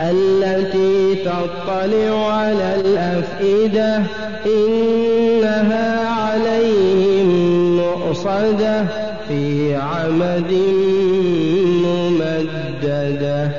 التي تطلع على الأفئدة إنها عليهم مؤصدة في عمد ممددة.